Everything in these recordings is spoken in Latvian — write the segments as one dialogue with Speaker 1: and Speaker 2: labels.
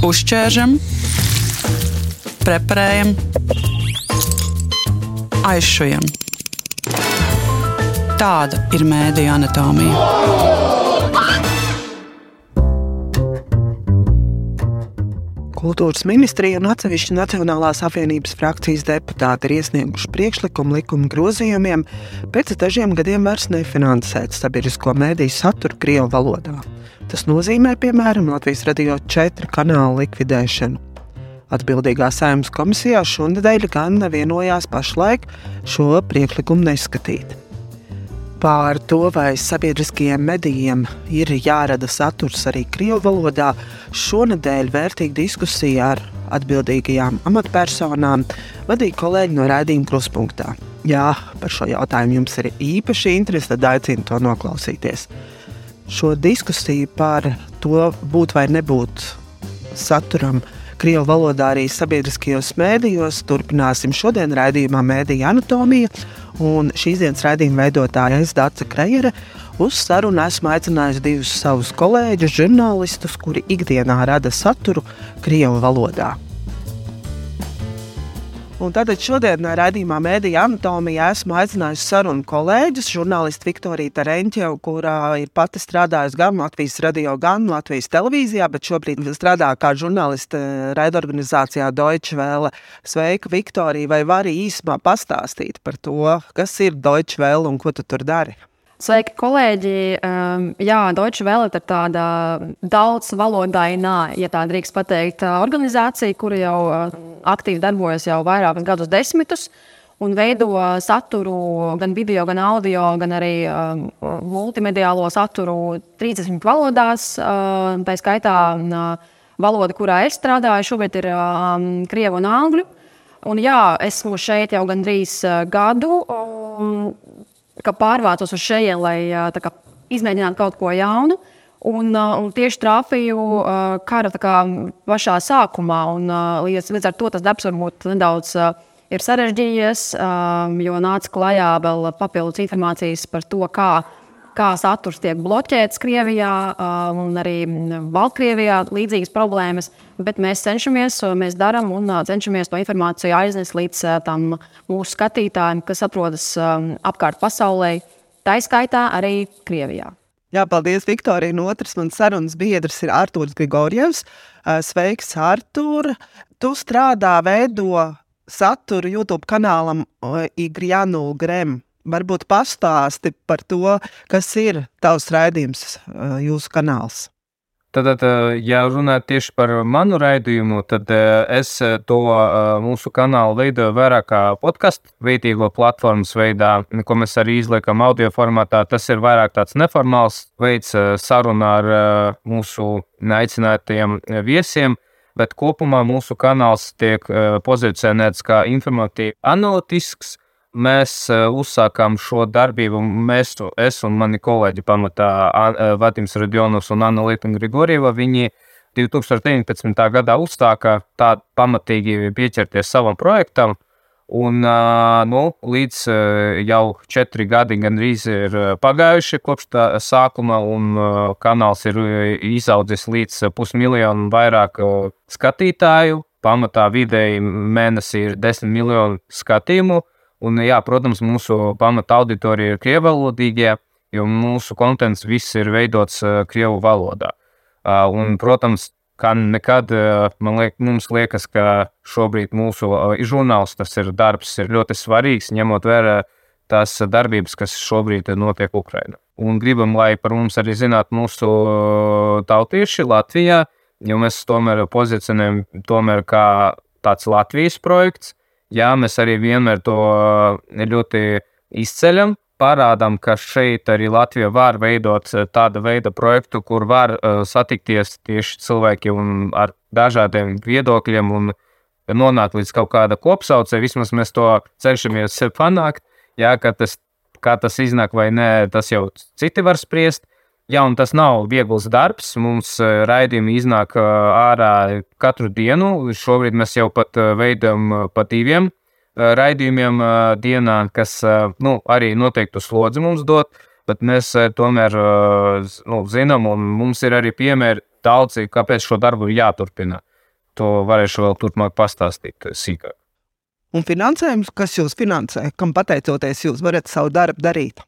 Speaker 1: Uzķēršam, preparējam, aizšujam. Tāda ir mēdija anatomija.
Speaker 2: Kultūras ministrija un atsevišķi Nacionālās apvienības frakcijas deputāti ir iesnieguši priekšlikumu likuma grozījumiem pēc dažiem gadiem vairs nefinansēt sabiedrisko mēdīju saturu Krievu valodā. Tas nozīmē, piemēram, Latvijas radio 4 kanāla likvidēšanu. Atbildīgā saimnes komisijā šonadēļ gan nevienojās pašlaik šo priekšlikumu neskatīt. Par to, vai sabiedriskajiem medijiem ir jārada saturs arī Krievijas valodā, šonadēļ vērtīga diskusija ar atbildīgajām amatpersonām vadīja kolēģi no raidījuma kruspunktā. Jā, par šo jautājumu jums ir īpaši interese, tad aicinu to noklausīties. Šo diskusiju par to būt vai nebūt saturam Krievijas valodā arī sabiedriskajos mēdījos turpināsim šodien raidījumā Mēdīņa anatomija un šīs dienas raidījuma veidotāja Aizsdāca Krejere. Uz sarunu esmu aicinājusi divus savus kolēģus, žurnālistus, kuri ikdienā rada saturu Krievijas valodā. Un tātad šodien raidījumā Mēdīņa anatomijā esmu aicinājusi sarunu kolēģus, žurnālistu Viktoriju Tarenķevu, kurā ir pati strādājusi gan Latvijas radio, gan Latvijas televīzijā, bet šobrīd strādā kā žurnāliste raidorganizācijā Deutsche Welle. Sveika, Viktorija, vai vari īsumā pastāstīt par to, kas ir Deutsche Welle un ko tu tur dari?
Speaker 3: Sveiki, kolēģi! Um, jā, Deutsche Welle ir tāda daudz valodainā, ja tā drīkst pateikt, organizācija, kura jau aktīvi darbojas jau vairākus gadus desmitus. Un veido saturu gan video, gan audio, gan arī um, multimediālo saturu 30 valodās. Uh, tā skaitā valoda, kurā es strādāju, šobrīd ir krievu un angļu. Un jā, esmu šeit jau gandrīz uh, gadu. Pārvācos uz šejienes, lai kā, izmēģinātu kaut ko jaunu. Un, un tieši trāpīju kara kā, pašā sākumā. Un, līdz, līdz ar to tas darbs varbūt nedaudz ir sarežģījies, jo nāca klajā vēl papildus informācijas par to, kā, kā saturs tiek bloķēts Krievijā un arī Baltkrievijā. Līdzīgas problēmas, bet mēs cenšamies, mēs darām un cenšamies to informāciju aiznest līdz tam mūsu skatītājiem, kas atrodas apkārt pasaulē, tā izskaitā arī Krievijā.
Speaker 2: Jā, paldies, Viktorija. Un otrs mans sarunas biedrs ir Arthurs Grigorjevs. Sveiks, Artur! Tu strādā, veido saturu YouTube kanālam Igrianu Grem. Varbūt pastāsti par to, kas ir tavs raidījums, jūsu kanāls.
Speaker 4: Tad, ja runājot tieši par manu raidījumu, tad es to mūsu kanālu veidoju vairāk kā podkāstu veidīgo platformas veidā, ko mēs arī izliekam audio formātā. Tas ir vairāk tāds neformāls veids sarunā ar mūsu aicinātajiem viesiem. Bet kopumā mūsu kanāls tiek pozicionēts kā informatīvs, analītisks, Mēs uh, uzsākām šo darbību. Mēs, es un mani kolēģi, pamatā uh, Vatims Radionovs un Anna Lietuvna Grigorieva, viņi 2019. gadā uzsāka tā pamatīgi pieķerties savam projektam. Un, nu, līdz uh, jau četri gadi gandrīz ir pagājuši kopš tā sākuma, un kanāls ir izaudzis līdz pusmiljonam vairāk skatītāju. Pamatā vidēji mēnesī ir desmit miljoni skatījumu. Un, jā, protams, mūsu pamata auditorija ir krievalodīgie, jo mūsu kontents viss ir veidots uh, krievu valodā. Uh, un, protams, kā nekad uh, man liek, mums liekas, ka šobrīd mūsu žurnāls, tas ir darbs, ir ļoti svarīgs, ņemot vērā tās darbības, kas šobrīd notiek Ukrajinā. Un gribam, lai par mums arī zinātu mūsu tautieši Latvijā, jo mēs tomēr pozicionējam tomēr kā tāds Latvijas projekts, Jā, mēs arī vienmēr to eh, ļoti izceļam, parādām, ka šeit arī Latvija var veidot eh, tādu veidu projektu, kur var uh, satikties tieši cilvēki ar dažādiem viedokļiem un nonākt līdz kaut kāda kopsaucē. Vismaz mēs to cenšamies panākt. Jā, tas, kā tas iznāk vai nē, tas jau citi var spriest. Jā, un tas nav viegls darbs. Mums uh, raidījumi iznāk uh, ārā katru dienu. Šobrīd mēs jau pat uh, veidojam pa diviem raidījumiem dienā, kas nu, arī noteiktu slodzi mums dod. Bet mēs tomēr nu, zinām, un mums ir arī piemēri daudzi, kāpēc šo darbu ir jāturpina. to varēšu vēl turpmāk pastāstīt sīkāk.
Speaker 2: Un finansējums, kas jūs finansē, kam pateicoties jūs varat savu darbu darīt?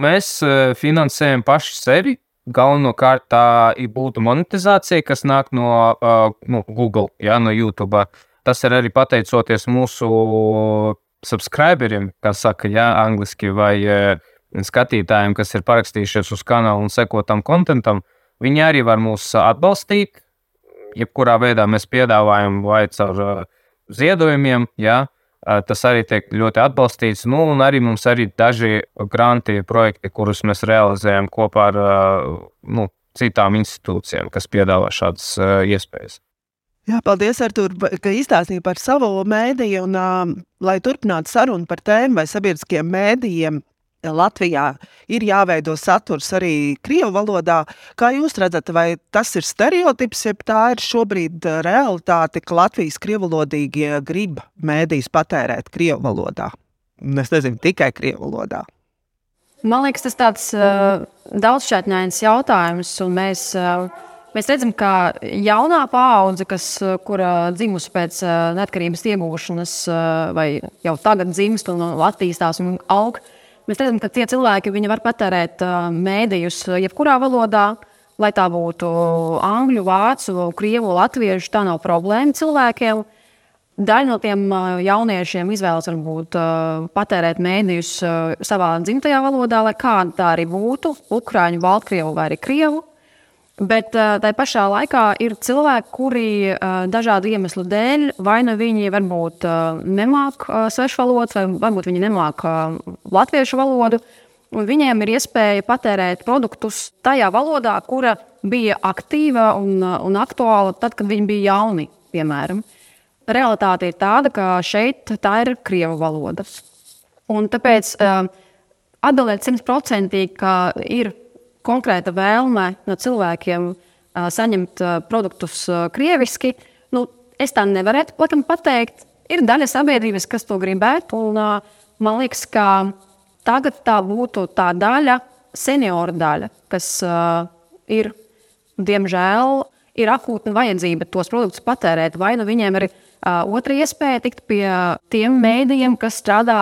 Speaker 4: Mēs uh, finansējam paši sevi. Galvenokārt tā būtu monetizācija, kas nāk no uh, nu, Google, ja, no YouTube. Tas ir arī pateicoties mūsu subscriberiem, kā saka, ja, angliski, vai uh, skatītājiem, kas ir parakstījušies uz kanālu un seko tam kontentam. Viņi arī var mūs atbalstīt. Jebkurā veidā mēs piedāvājam vai caur uh, ziedojumiem, ja, tas arī tiek ļoti atbalstīts. Nu, un arī mums ir daži granti projekti, kurus mēs realizējam kopā ar nu, citām institūcijām, kas piedāvā šādas iespējas.
Speaker 2: Jā, paldies, Artur, ka izstāstīji par savu mēdīju. Un, uh, lai turpinātu sarunu par tēmu vai sabiedriskiem mēdījiem, Latvijā ir jāveido saturs arī krievu valodā. Kā jūs redzat, vai tas ir stereotips, ja tā ir šobrīd uh, realitāte, ka Latvijas krievulodīgie grib mēdīs patērēt krievu valodā? Es nezinu, tikai krievu valodā.
Speaker 3: Man liekas, tas tāds uh, daudzšķaitņains jautājums, un mēs, uh, mēs redzam, ka jaunā paudze, kas, kura dzimusi pēc uh, neatkarības iegūšanas, uh, vai jau tagad dzimst un attīstās un aug, uh, Mēs redzam, ka tie cilvēki var patērēt uh, mēdījus jebkurā valodā, lai tā būtu angļu, vācu, krievu, latviešu. Tā nav problēma cilvēkiem. Daļa no tiem jauniešiem izvēlas varbūt patērēt mēdījus savā dzimtajā valodā, lai kāda tā arī būtu - ukrāņu, baltkrievu vai krievu. Bet uh, tā pašā laikā ir cilvēki, kuri uh, dažādu iemeslu dēļ, vai nu viņi varbūt uh, nemāķi uh, svešu valodu, vai varbūt viņi nemāķi uh, latviešu valodu. Viņiem ir iespēja patērēt produktus tajā valodā, kura bija aktīva un, uh, un aktuāla tad, kad viņi bija jauni. Piemēram. Realitāte ir tāda, ka šeit tā ir krievu valoda. Un tāpēc uh, atbildēt simtprocentīgi, ka ir konkrēta vēlme no cilvēkiem uh, saņemt uh, produktus uh, krieviski, nu, es tā nevarētu laikam, pateikt. Ir daļa sabiedrības, kas to gribētu. Un, uh, man liekas, ka tagad tā būtu tā daļa, senioru daļa, kas uh, ir, diemžēl, ir akūta vajadzība tos produktus patērēt. Vai nu viņiem ir uh, otra iespēja tikt pie tiem mēdījiem, kas strādā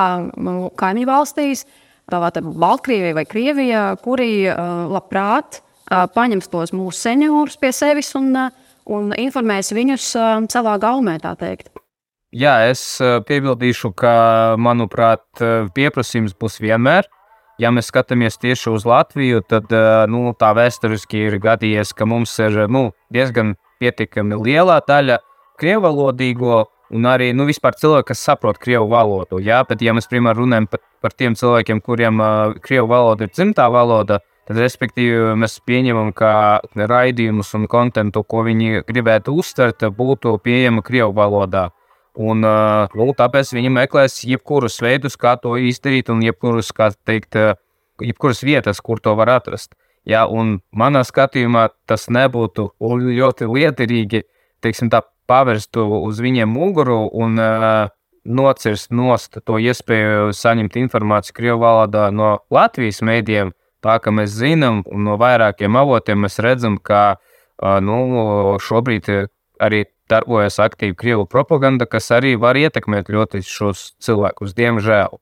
Speaker 3: kaimiņu valstīs, uh, Tātad Baltkrievija vai Krievija, kuri uh, labprāt uh, paņems tos mūsu seniorus pie sevis un, uh, un informēs viņus savā gaumē, tā teikt.
Speaker 4: Jā, es piebildīšu, ka, manuprāt, pieprasījums būs vienmēr. Ja mēs skatāmies tieši uz Latviju, tad nu, tā vēsturiski ir gadījies, ka mums ir nu, diezgan pietiekami liela daļa krievalodīgo un arī nu, vispār cilvēki, kas saprot krievu valodu. Jā, bet, ja mēs piemēram runājam par, par tiem cilvēkiem, kuriem uh, krievu valoda ir dzimtā valoda, tad, respektīvi, mēs pieņemam, ka raidījumus un kontentu, ko viņi gribētu uztvert, būtu pieejama krievu valodā. Un, uh, nu, tāpēc viņi meklēs jebkurus veidus, kā to izdarīt, un jebkurus, kā teikt, jebkuras vietas, kur to var atrast. Ja, un manā skatījumā tas nebūtu ļoti liederīgi, teiksim, tā pavērstu uz viņiem muguru un uh, nocirst nost to iespēju saņemt informāciju Krievijas valodā no Latvijas mēdījiem. Tā kā mēs zinām, un no vairākiem avotiem mēs redzam, ka uh, nu, šobrīd arī darbojas aktīva krievu propaganda, kas arī var ietekmēt ļoti šos cilvēkus, diemžēl.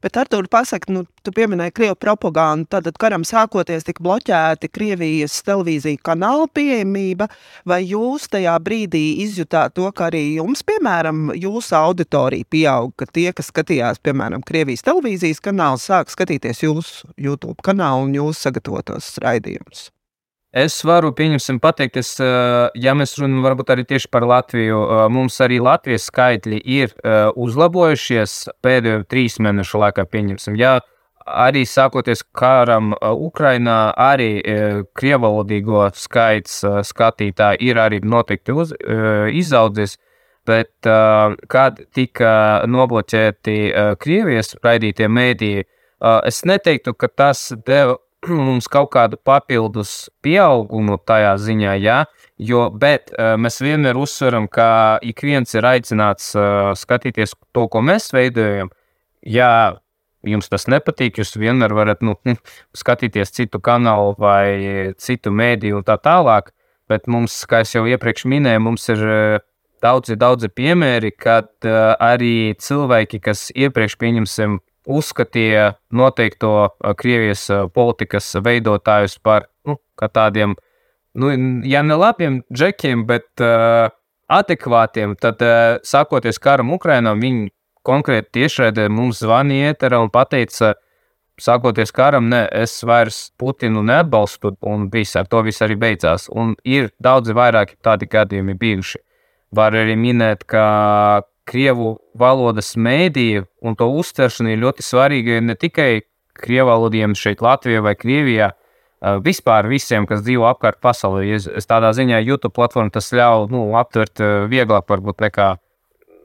Speaker 2: Bet ar to pasakot, nu, tu pieminēji krievu propagandu. Tad, karam sākoties, tika bloķēti Krievijas televīzija kanāla pieejamība. Vai jūs tajā brīdī izjutāt to, ka arī jums, piemēram, jūsu auditorija pieaug, ka tie, kas skatījās, piemēram, Krievijas televīzijas kanālu, sāk skatīties jūsu YouTube kanālu un jūsu sagatavotos raidījumus?
Speaker 4: Es varu pieņemsim, pateikt, es, ja mēs runājam varbūt arī tieši par Latviju, mums arī Latvijas skaitļi ir uzlabojušies pēdējo trīs mēnešu laikā. Pieņemsim, ja arī sākoties karam Ukrainā, arī krievalodīgo skaits skatītāji ir arī noteikti uz, izaudzis. Bet, kad tika nobloķēti Krievijas raidītie mēdīji, es neteiktu, ka tas deva mums kaut kādu papildus pieaugumu tajā ziņā, jā, jo, bet uh, mēs vienmēr uzsveram, ka ik viens ir aicināts uh, skatīties to, ko mēs veidojam. Ja jums tas nepatīk, jūs vienmēr varat nu, skatīties citu kanālu vai citu mēdīju un tā tālāk. Bet mums, kā jau iepriekš minēju, mums ir daudzi, daudzi piemēri, kad arī cilvēki, kas iepriekš pieņemsim, uzskatīja noteikto Krievijas politikas veidotājus par nu, tādiem, nu, ja ne labiem džekiem, bet uh, adekvātiem, tad uh, sākoties karam Ukrainā, viņi konkrēti tiešraidē mums zvanīja ēterā un teica, sākoties karam, ne, es vairs Putinu neatbalstu, un viss ar to viss arī beidzās. Un ir daudzi vairāki tādi gadījumi bijuši. Var arī minēt, ka krievu valodas mēdīja un to uztveršana ir ļoti svarīga ne tikai krievu valodiem šeit, Latvijā vai Krievijā. Vispār visiem, kas dzīvo apkārt pasaulē, es, es tādā ziņā YouTube platformu tas ļauj nu, aptvert vieglāk, varbūt nekā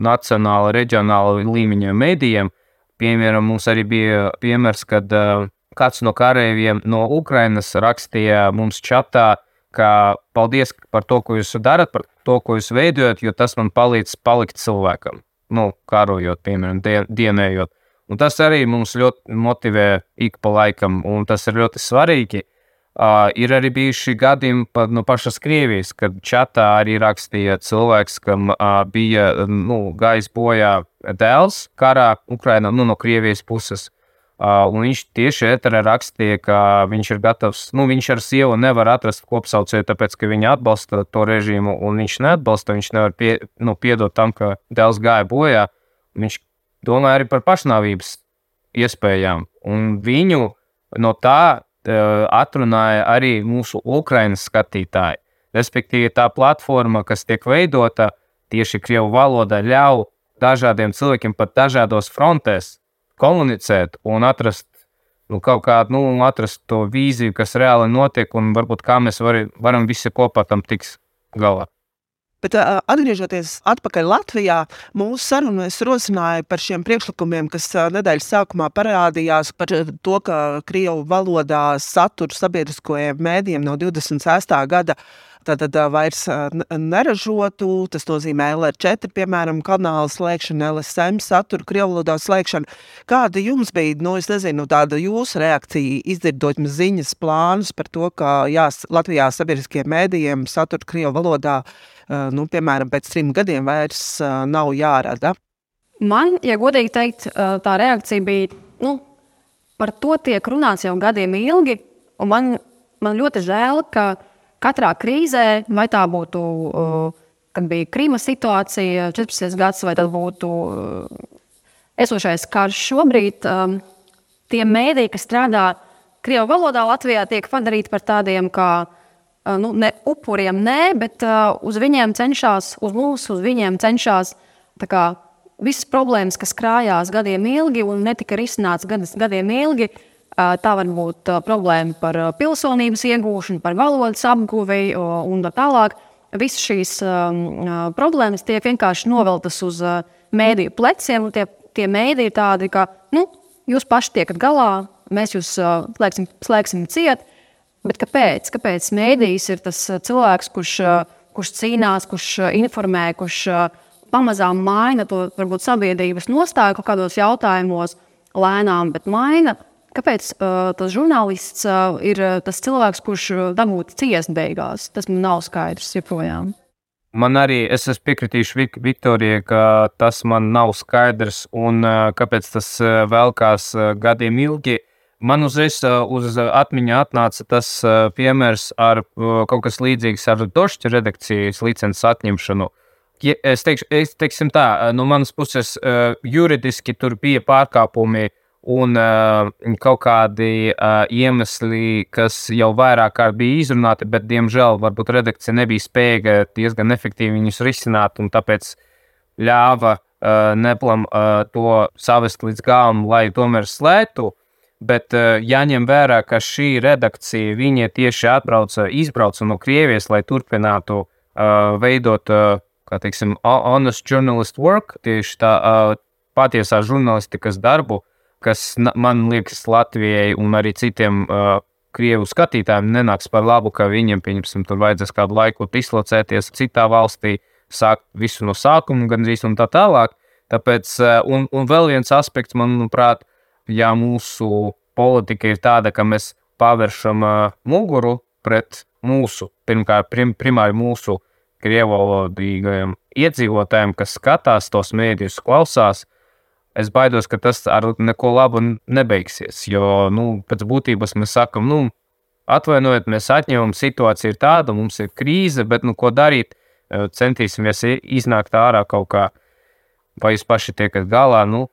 Speaker 4: nacionāla, reģionāla līmeņa mēdījiem. Piemēram, mums arī bija piemērs, kad uh, kāds no karavīriem no Ukrainas rakstīja mums čatā, ka paldies par to, ko jūs darat, par to, ko jūs veidojat, jo tas man palīdz palikt cilvēkam. Nu, karojot, piemēram, dienējot. Un tas arī mums ļoti motivē ik pa laikam, un tas ir ļoti svarīgi. Uh, ir arī bijuši gadījumi pat no pašas Krievijas, kad čatā arī rakstīja cilvēks, kam uh, bija nu, gājis bojā dēls karā Ukrainā nu, no Krievijas puses. Uh, viņš tieši ēterā rakstīja, ka viņš ir gatavs, nu, viņš ar sievu nevar atrast kopsaucēju, tāpēc, ka viņa atbalsta to režīmu, un viņš neatbalsta, viņš nevar pie, nu, piedot tam, ka dēls gāja bojā. Viņš domāja arī par pašnāvības iespējām, un viņu no tā Eh, atrunāja arī mūsu Ukraiņas skatītāji. Respektīvi, tā platforma, kas tiek veidota tieši Krievijas valodā, ļauj dažādiem cilvēkiem pat dažādos frontēs komunicēt un atrast nu, kaut kādu nu, atrast to vīziju, kas reāli notiek, un varbūt kā mēs vari, varam visi kopā tam tikt galā.
Speaker 2: Bet, uh, atgriežoties atpakaļ Latvijā, mūsu sarunā es rosināju par šiem priekšlikumiem, kas uh, nedēļas sākumā parādījās par to, ka Krievu valodā satura sabiedriskajiem mēdījiem no 26. gada Tātad vairs neražotu, tas nozīmē LR4, piemēram, kanāla slēgšana, LSM satura, krievlodā slēgšana. Kāda jums bija, nu, es nezinu, tāda jūsu reakcija, izdzirdot ziņas plānus par to, ka jā, Latvijā sabiedriskiem mēdījiem satura krievu valodā, nu, piemēram, pēc trim gadiem vairs nav jārada?
Speaker 3: Man, ja godīgi teikt, tā reakcija bija, nu, par to tiek runāts jau gadiem ilgi, un man, man ļoti žēl, ka katrā krīzē, vai tā būtu, kad bija Krīmas situācija, 14. gads, vai tas būtu esošais karš šobrīd, tie mēdīji, kas strādā Krievijas valodā, Latvijā tiek padarīti par tādiem kā nu, ne upuriem, nē, bet uz viņiem cenšas, uz mums, uz viņiem cenšas visas problēmas, kas krājās gadiem ilgi un netika risināts gadiem ilgi, Tā var būt problēma par pilsonības iegūšanu, par valodas apguvi un tā tālāk. Visas šīs problēmas tiek vienkārši noveltas uz mēdīju pleciem. Tie, tie mēdīji ir tādi, ka nu, jūs paši tiekat galā, mēs jūs slēgsim, slēgsim ciet. Bet kāpēc? Kāpēc mēdījis ir tas cilvēks, kurš, kurš cīnās, kurš informē, kurš pamazām maina to varbūt sabiedrības nostāju kaut kādos jautājumos, lēnām, bet maina Kāpēc uh, tas žurnālists uh, ir tas cilvēks, kurš dabūtu ciest beigās? Tas man nav skaidrs joprojām.
Speaker 4: Man arī, es piekritīšu Vik Viktorijai, ka tas man nav skaidrs un uh, kāpēc tas uh, velkās uh, gadiem ilgi. Man uzreiz uh, uz atmiņā atnāca tas uh, piemērs ar uh, kaut kas līdzīgs ar došķa redakcijas licences atņemšanu. Ja, es teikšu, es teiksim tā, no manas puses uh, juridiski tur bija pārkāpumi uh, un uh, kaut kādi uh, iemesli, kas jau vairāk kārt bija izrunāti, bet, diemžēl, varbūt redakcija nebija spējīga diezgan efektīvi viņus risināt, un tāpēc ļāva uh, Neplam uh, to savest līdz galam, lai tomēr slēgtu. Bet uh, jāņem vērā, ka šī redakcija tieši atbrauca, izbrauca no Krievijas, lai turpinātu uh, veidot, uh, kā teiksim, honest journalist work, tieši tā uh, patiesā žurnālistikas darbu, uh, kas man liekas Latvijai un arī citiem uh, Krievu skatītājiem nenāks par labu, ka viņiem, pieņemsim, tur vajadzēs kādu laiku dislocēties citā valstī, sākt visu no sākuma, gandrīz un tā tālāk. Tāpēc, uh, un, un vēl viens aspekts, manuprāt, ja mūsu politika ir tāda, ka mēs pavēršam uh, muguru pret mūsu, pirmkārt, prim, primāri mūsu krievalodīgajiem iedzīvotājiem, kas skatās tos mēdījus, klausās, es baidos, ka tas ar neko labu nebeigsies. Jo nu, pēc būtības mēs sakām, nu, atvainojiet, mēs atņemam, situācija ir tāda, mums ir krīze, bet nu, ko darīt? Centīsimies iznākt ārā kaut kā, vai jūs paši tiekat galā. Nu,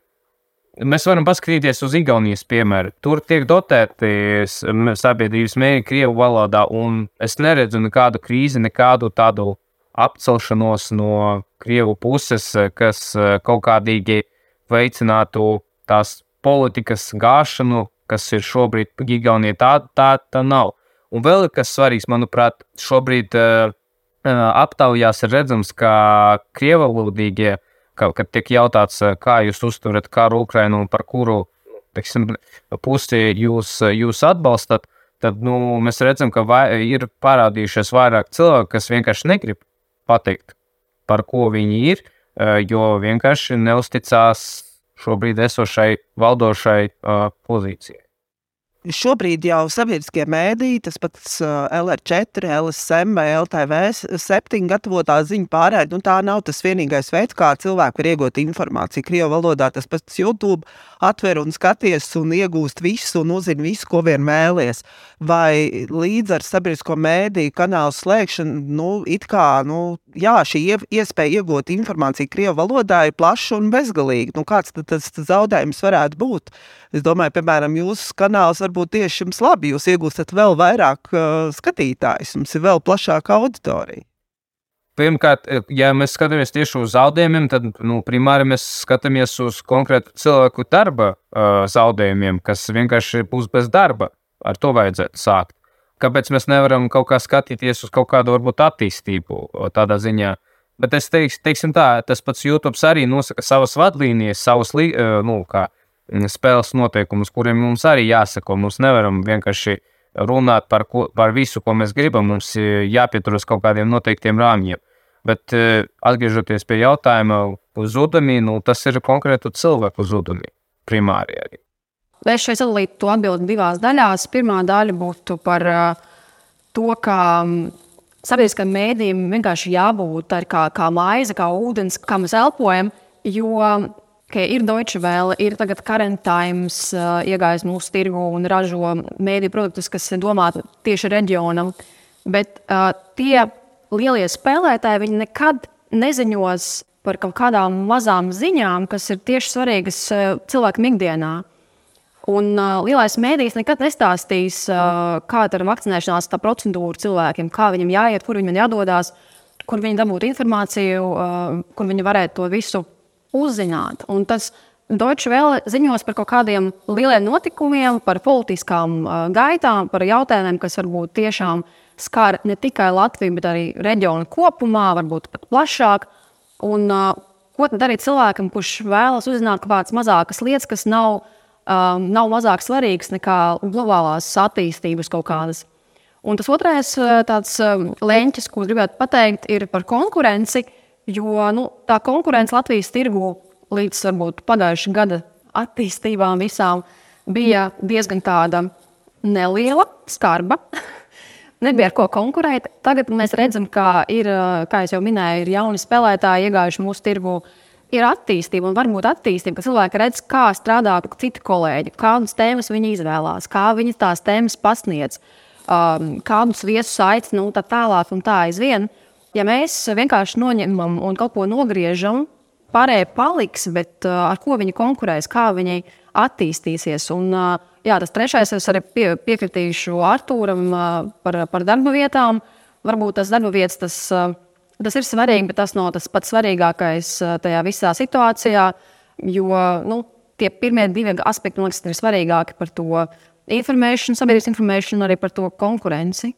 Speaker 4: Mēs varam paskatīties uz Igaunijas piemēru. Tur tiek dotēti sabiedrības mēģinājumi Krievijas valodā, un es neredzu nekādu krīzi, nekādu tādu apcelšanos no Krievijas puses, kas kaut kādīgi veicinātu tās politikas gāšanu, kas ir šobrīd Igaunijā. Tā, tā, tā nav. Un vēl kas svarīgs, manuprāt, šobrīd uh, aptaujās ir redzams, ka krievalodīgie uh, ka, kad tiek jautāts, eh, kā jūs uzturat karu Ukrajinu un par kuru teiksim, pusi jūs, jūs atbalstat, tad nu, mēs redzam, ka vai, ir parādījušies vairāk cilvēku, kas vienkārši negrib pateikt, par ko viņi ir, eh, jo vienkārši neusticās šobrīd esošai valdošai pozīcijai.
Speaker 2: Šobrīd jau sabiedriskie mēdīji, tas pats LR4, LSM vai LTV 7 gatavotā ziņu pārēde, nu tā nav tas vienīgais veids, kā cilvēki var iegūt informāciju. Krievu valodā tas pats YouTube atver un skaties un iegūst visu un uzzina visu, ko vien vēlies. Vai līdz ar sabiedrisko mēdīju kanālu slēgšanu, nu, it kā, nu, jā, šī iespēja iegūt informāciju Krievu valodā ir plaša un bezgalīga. Nu, kāds tad tas zaudējums varētu būt? Es domāju, piemēram, jūsu kanāls varbūt tieši jums labi, jūs iegūstat vēl vairāk uh, skatītājus, jums ir vēl plašāka auditorija.
Speaker 4: Pirmkārt, ja mēs skatāmies tieši uz zaudējumiem, tad nu, primāri mēs skatāmies uz konkrētu cilvēku darba uh, zaudējumiem, kas vienkārši būs bez darba. Ar to vajadzētu sākt. Kāpēc mēs nevaram kaut kā skatīties uz kaut kādu varbūt attīstību tādā ziņā? Bet es teikšu, teiksim tā, tas pats YouTube arī nosaka savas vadlīnijas, savus uh, nu, kā, uh, spēles noteikumus, kuriem mums arī jāsako. Mums nevaram vienkārši runāt par, ko, par visu, ko mēs gribam. Mums jāpieturas kaut kādiem noteiktiem rāmjiem. Bet e, atgriežoties pie jautājuma par zudumiem, nu, tas ir konkrētu cilvēku zudumi primāri. Arī.
Speaker 3: Es šeit sadalītu to atbildi divās daļās. Pirmā daļa būtu par uh, to, ka sabiedriskajiem mēdījiem vienkārši jābūt kā, kā maize, kā ūdens, kā mēs elpojam. Jo ka ir Deutsche Welle, ir tagad Current Times uh, iegājis mūsu tirgu un ražo mēdīju produktus, kas domāti tieši reģionam. Bet uh, tie lielie spēlētāji nekad neziņos par kaut kādām mazām ziņām, kas ir tieši svarīgas uh, cilvēkam ikdienā. Un uh, lielais mēdījis nekad nestāstīs, uh, kāda ir vakcinēšanās procedūra cilvēkiem, kā viņam jāiet, kur viņam jādodas, kur viņi dabūtu informāciju, uh, kur viņi varētu to visu uzzināt. Un tas Deutsche Welle ziņos par kaut kādiem lieliem notikumiem, par politiskām uh, gaitām, par jautājumiem, kas varbūt tiešām skar ne tikai Latviju, bet arī reģionu kopumā, varbūt pat plašāk. Un, uh, ko tad darīt cilvēkam, kurš vēlas uzzināt kaut kādas mazākas lietas, kas nav, um, nav mazāk svarīgas nekā globālās attīstības kaut kādas. Un tas otrais tāds leņķis, ko gribētu pateikt, ir par konkurenci. Uh, Jo nu, tā konkurence Latvijas tirgu līdz varbūt pagājušā gada attīstībām visām bija diezgan tāda neliela, skarba. Nebija ar ko konkurēt. Tagad mēs redzam, ka ir, kā jau minēju, ir jauni spēlētāji iegājuši mūsu tirgu. Ir attīstība, un varbūt attīstība, ka cilvēki redz, kā strādā citi kolēģi, kādas tēmas viņi izvēlās, kā viņi tās tēmas pasniedz, um, kādus viesus aicina, un tā tālāk, un tā aizvien. Uh, Ja mēs vienkārši noņemam un kaut ko nogriežam, pārējie paliks, bet uh, ar ko viņi konkurēs, kā viņi attīstīsies. Un, uh, jā, tas trešais, es arī pie, piekritīšu Arthūram uh, par, par darba vietām. Varbūt tas darba vietas tas, tas ir svarīgi, bet tas nav tas pats svarīgākais tajā visā situācijā. Jo nu, tie pirmie divi aspekti, man liekas, ir svarīgāki par to informēšanu, sabiedrības informēšanu arī par to konkurenci.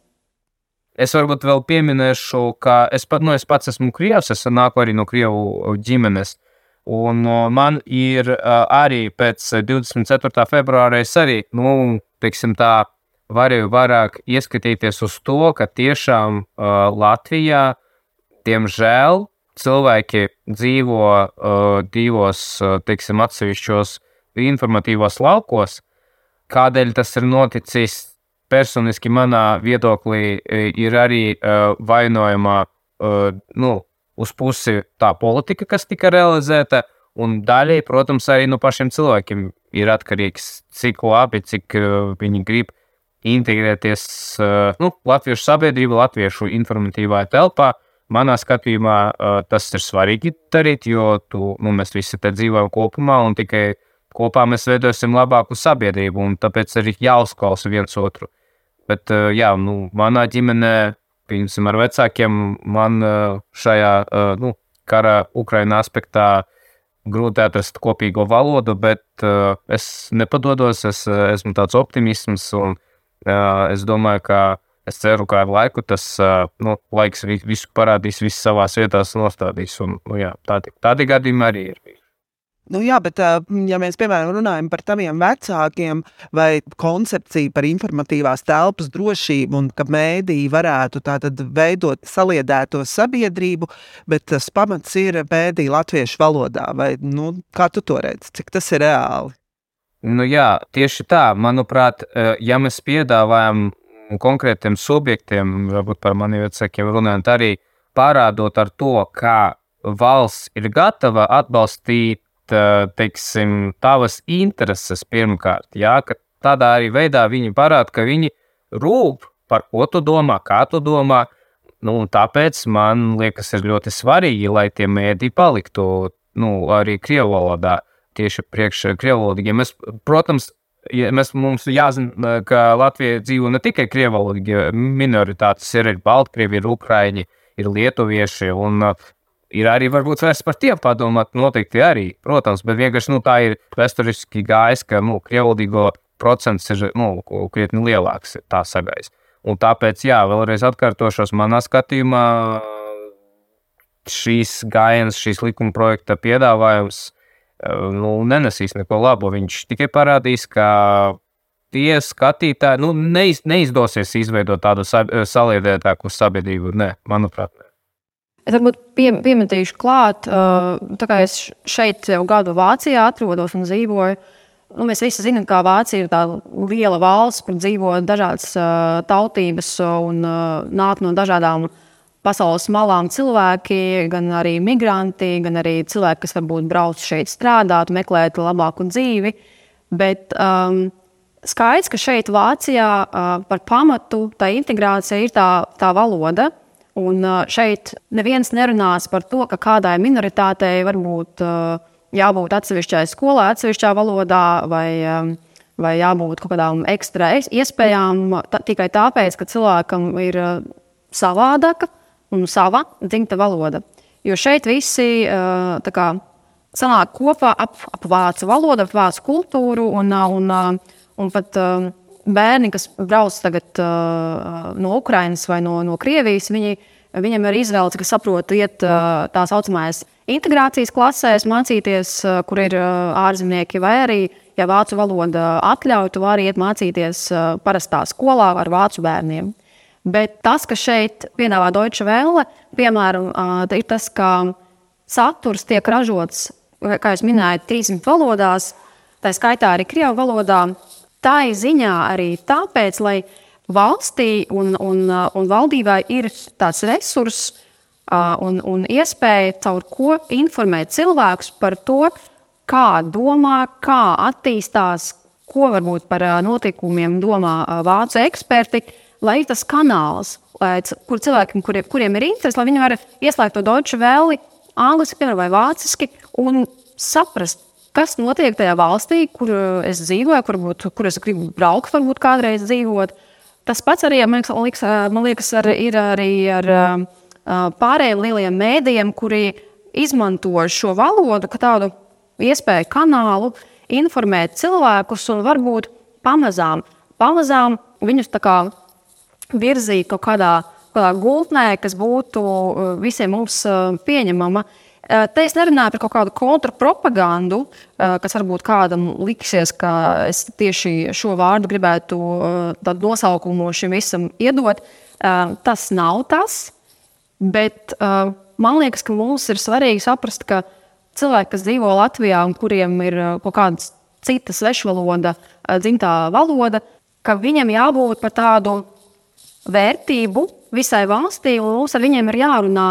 Speaker 4: Es varbūt vēl pieminēšu, ka es, pat, nu, es pats esmu krievs, es nāku arī no krievu ģimenes. Un man ir arī pēc 24. februāra es arī, nu, teiksim tā, varēju vairāk ieskatīties uz to, ka tiešām uh, Latvijā, diemžēl, cilvēki dzīvo uh, divos, uh, teiksim, atsevišķos informatīvos laukos. Kādēļ tas ir noticis? Personiski manā viedoklī e, ir arī uh, vainojama uh, nu, uz pusi tā politika, kas tika realizēta, un daļai, protams, arī no pašiem cilvēkiem ir atkarīgs, cik labi, cik uh, viņi grib integrēties uh, nu, latviešu sabiedrību, latviešu informatīvā telpā. Manā skatījumā uh, tas ir svarīgi darīt, jo tu, nu, mēs visi te dzīvojam kopumā un tikai kopā mēs veidosim labāku sabiedrību, un tāpēc arī jāuzklausa viens otru. Bet, jā, nu, manā ģimenē, piemēram, ar vecākiem, man šajā nu, kara Ukraiņā aspektā grūti atrast kopīgo valodu, bet es nepadodos, es esmu tāds optimisms, un es domāju, ka es ceru, ka ar laiku tas nu, laiks visu parādīs, visu savā vietā nostādīs. Un, nu, jā, tādi, tādi gadījumi arī ir.
Speaker 2: Nu, jā, bet, ja mēs piemēram runājam par taviem vecākiem, vai koncepciju par informatīvās telpas drošību, un ka mēdīji varētu veidot saliedēto sabiedrību, bet tas pamats ir mēdīja latviešu valodā, vai nu, kā tu to redzi, cik tas ir reāli?
Speaker 4: Nu, jā, tieši tā. Manuprāt, ja mēs piedāvājam konkrētiem subjektiem, varbūt par maniem vecākiem runājot, arī parādot ar to, kā valsts ir gatava atbalstīt teiksim, tavas intereses pirmkārt. Jā, tādā arī veidā viņi parāda, ka viņi rūp par ko tu domā, kā tu domā. Nu, tāpēc man liekas, ir ļoti svarīgi, lai tie mēdī paliktu nu, arī krievu valodā, tieši priekš krievu valodā. Ja protams, ja mēs, mums jāzina, ka Latvija dzīvo ne tikai krievu valodā, minoritātes ir arī Baltkrievi, ir Ukraiņi, ir lietuvieši. Un, ir arī varbūt vērts par tiem padomāt, noteikti arī, protams, bet vienkārši nu, tā ir vēsturiski gājis, ka nu, krievlīgo procents ir nu, krietni lielāks, tā sagais. Un tāpēc, jā, vēlreiz atkārtošos, manā skatījumā šīs gājienas, šīs likuma projekta piedāvājums nu, nenesīs neko labu. Viņš tikai parādīs, ka tie skatītāji nu, neiz, neizdosies izveidot tādu saliedētāku sabiedrību. Nē, manuprāt, ne.
Speaker 3: Es varbūt pie, piemetīšu klāt, uh, tā kā es šeit jau gadu Vācijā atrodos un dzīvoju. Nu, mēs visi zinām, ka Vācija ir tāda liela valsts, kur dzīvo dažādas uh, tautības un uh, nāk no dažādām pasaules malām cilvēki, gan arī migranti, gan arī cilvēki, kas varbūt brauc šeit strādāt, meklēt labāku dzīvi. Bet um, skaidrs, ka šeit Vācijā uh, par pamatu tā integrācija ir tā, tā valoda. Un šeit neviens nerunās par to, ka kādai minoritātei varbūt jābūt atsevišķai skolai, atsevišķā valodā, vai, vai jābūt kaut kādām ekstra iespējām tikai tāpēc, ka cilvēkam ir savādāka un sava dzimta valoda. Jo šeit visi kā, sanāk kopā ap, ap vācu valodu, ap vācu kultūru un, un, un pat bērni, kas brauc tagad, uh, no Ukrainas vai no, no Krievijas, viņi, viņiem ir izvēle, ka saprot, iet uh, tā saucamās integrācijas klasēs, mācīties, uh, kur ir uh, ārzemnieki, vai arī, ja vācu valoda atļauj, tu vari iet mācīties uh, parastā skolā ar vācu bērniem. Bet tas, kas šeit piedāvā Deutsche Welle, piemēram, uh, ir tas, ka saturs tiek ražots, kā jau minēju, 300 valodās, tā skaitā arī Krievijas valodā tā ir ziņā arī tāpēc, lai valstī un, un, un valdībai ir tāds resurss un, un iespēja caur ko informēt cilvēkus par to, kā domā, kā attīstās, ko varbūt par notikumiem domā vācu eksperti, lai ir tas kanāls, lai, kur cilvēkiem, kuriem, kuriem ir interesi, lai viņi var ieslēgt to Deutsche Welle, angliski vai vāciski un saprast, kas notiek tajā valstī, kur eh, es dzīvoju, kur, būt, kur es gribu braukt, varbūt kādreiz dzīvot. Tas pats arī man liekas, man liekas ar, ir arī ar eh, pārējiem lieliem mēdījiem, kuri izmanto šo valodu kā tādu iespēju kanālu, informēt cilvēkus un varbūt pamazām, pamazām viņus virzīt kaut kādā, kādā gultnē, kas būtu eh, visiem mums pieņemama. Uh, Eh, te es nerunāju par kaut kādu kontrapropagandu, eh, kas varbūt kādam liksies, ka es tieši šo vārdu gribētu eh, tādu nosaukumu šim visam iedot. Tas nav tas, bet man liekas, ka mums ir svarīgi saprast, ka cilvēki, kas dzīvo Latvijā un kuriem ir kaut kāda cita svešvaloda, dzimtā valoda, ka viņam jābūt par tādu vērtību visai valstī, un mums ar viņiem ir jārunā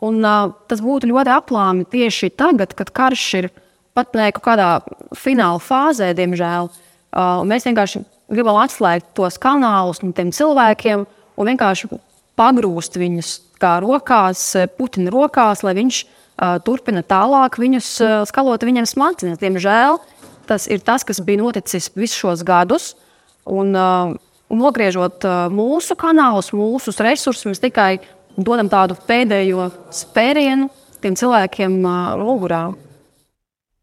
Speaker 3: Un, uh, tas būtu ļoti aplāmi tieši tagad, kad karš ir pat ne kaut kādā fināla fāzē, diemžēl. Uh, mēs vienkārši gribam atslēgt tos kanālus no tiem cilvēkiem un vienkārši pagrūst viņus kā rokās, Putina rokās, lai viņš uh, turpina tālāk viņus uh, skalot viņiem smadzenes. Diemžēl tas ir tas, kas bija noticis visus šos gadus. Un, uh, un nogriežot uh, mūsu kanālus, mūsu resursus, mēs tikai dodam tādu pēdējo spērienu tiem cilvēkiem mugurā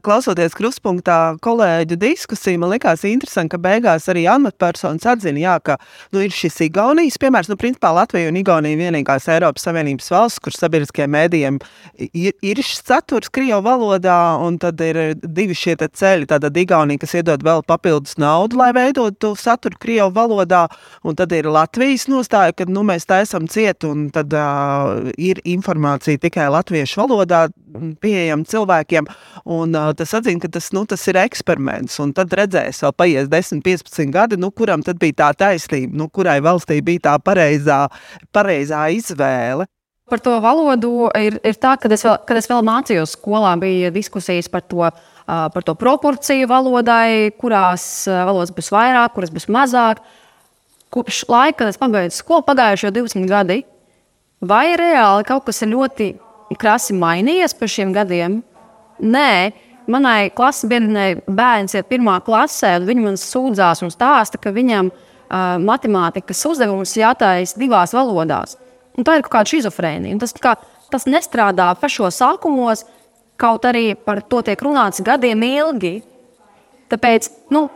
Speaker 2: klausoties kruspunktā kolēģu diskusiju, man likās interesanti, ka beigās arī amatpersonas atzina, jā, ka nu, ir šis Igaunijas piemērs. Nu, principā Latvija un Igaunija ir vienīgās Eiropas Savienības valsts, kur sabiedriskajiem mēdījiem ir, ir šis saturs Krievu valodā, un tad ir divi šie ceļi. Tātad Igaunija, kas iedod vēl papildus naudu, lai veidotu saturu Krievu valodā, un tad ir Latvijas nostāja, ka nu, mēs taisam ciet, un tad uh, ir informācija tikai latviešu valodā pieejama cilvēkiem. Un, uh, tas atzina, ka tas, nu, tas ir eksperiments. Un tad redzēs, vēl paies 10, 15 gadi, nu, kuram tad bija tā taisnība, nu, kurai valstī bija tā pareizā, pareizā izvēle.
Speaker 3: Par to valodu ir, ir tā, ka es, vēl, kad es vēl mācījos skolā, bija diskusijas par to, uh, par to proporciju valodai, kurās uh, valodas būs vairāk, kuras būs mazāk. Kopš laika, kad es pabeidzu skolu, pagājušie 20 gadi, vai reāli kaut kas ir ļoti krasi mainījies pēc šiem gadiem? Nē, manai klases biedrenei bērns iet pirmā klasē, un viņi man sūdzās un stāsta, ka viņam uh, matemātikas uzdevums jātais divās valodās. Un tā ir kaut kāda schizofrēnija. Tas, kā, tas nestrādā pašos sākumos, kaut arī par to tiek runāts gadiem ilgi. Tāpēc nu,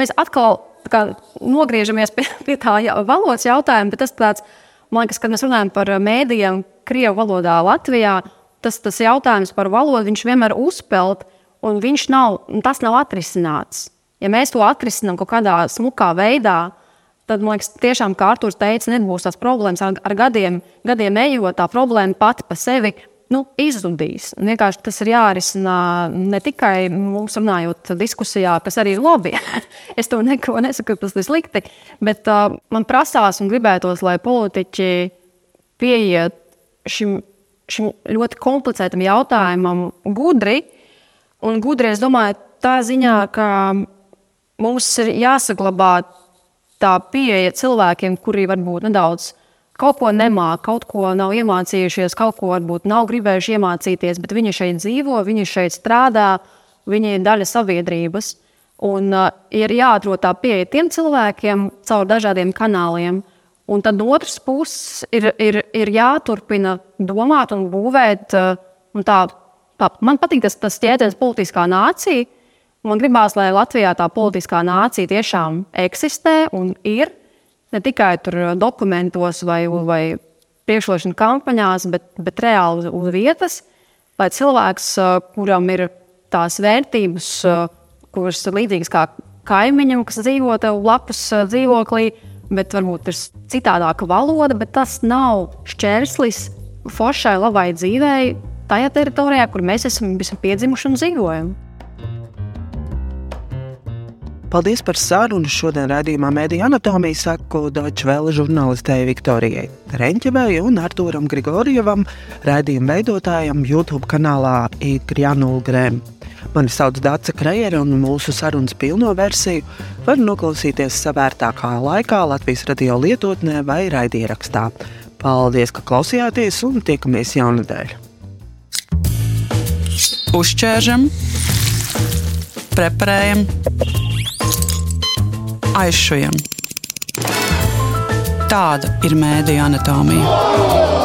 Speaker 3: mēs atkal kā, nogriežamies pie, pie tā valodas jautājuma, bet tas tāds, man liekas, kad mēs runājam par mēdījiem Krievu valodā Latvijā, tas, tas jautājums par valodu, vienmēr uzpeld, un viņš nav, tas nav atrisināts. Ja mēs to atrisinām kaut kādā smukā veidā, tad, man liekas, tiešām, kā Arthurs teica, nebūs tās problēmas ar, ar gadiem, gadiem ejot, tā problēma pati pa sevi nu, izzudīs. Un vienkārši tas ir jārisina ne tikai mums runājot diskusijā, kas arī ir labi. es to neko nesaku, tas ir slikti, bet uh, man prasās un gribētos, lai politiķi pieiet šim šim ļoti komplicētam jautājumam gudri. Un gudri, es domāju, tā ziņā, ka mums ir jāsaglabā tā pieeja cilvēkiem, kuri varbūt nedaudz kaut ko nemāca, kaut ko nav iemācījušies, kaut ko varbūt nav gribējuši iemācīties, bet viņi šeit dzīvo, viņi šeit strādā, viņi ir daļa sabiedrības. Un uh, ir jāatrod tā pieeja tiem cilvēkiem caur dažādiem kanāliem. Uh, Un tad no otras puses ir, ir, ir jāturpina domāt un būvēt. Eh, un tā, tā, man patīk tas, tas jēdziens politiskā nācija. Man gribās, lai Latvijā tā politiskā nācija tiešām eksistē un ir ne tikai dokumentos vai, vai priekšrošana kampaņās, bet, bet reāli uz, vietas. Lai cilvēks, eh, kuram ir tās vērtības, eh, kuras ir līdzīgas kā kaimiņam, kas dzīvo tev blakus dzīvoklī, bet varbūt ir citādāka valoda, bet tas nav šķērslis foršai, labai dzīvei tajā teritorijā, kur mēs esam, esam piedzimuši un dzīvojam.
Speaker 2: Paldies par sarunu. Šodien raidījumā Mēdīņa anatomija saku Deutsche Welle žurnālistei Viktorijai Reņķevai un Arturam Grigorievam, raidījuma veidotājam YouTube kanālā Ikrianu Grēm. Mani sauc Dārsa Krejere, un mūsu sarunas pilno versiju var noklausīties savērtākā laikā Latvijas radio lietotnē vai raidierakstā. Paldies, ka klausījāties, un tiekamies jaunadēļ!
Speaker 1: Uzķēršam, preparējam, aizšujam. Tāda ir mēdīņa anatomija.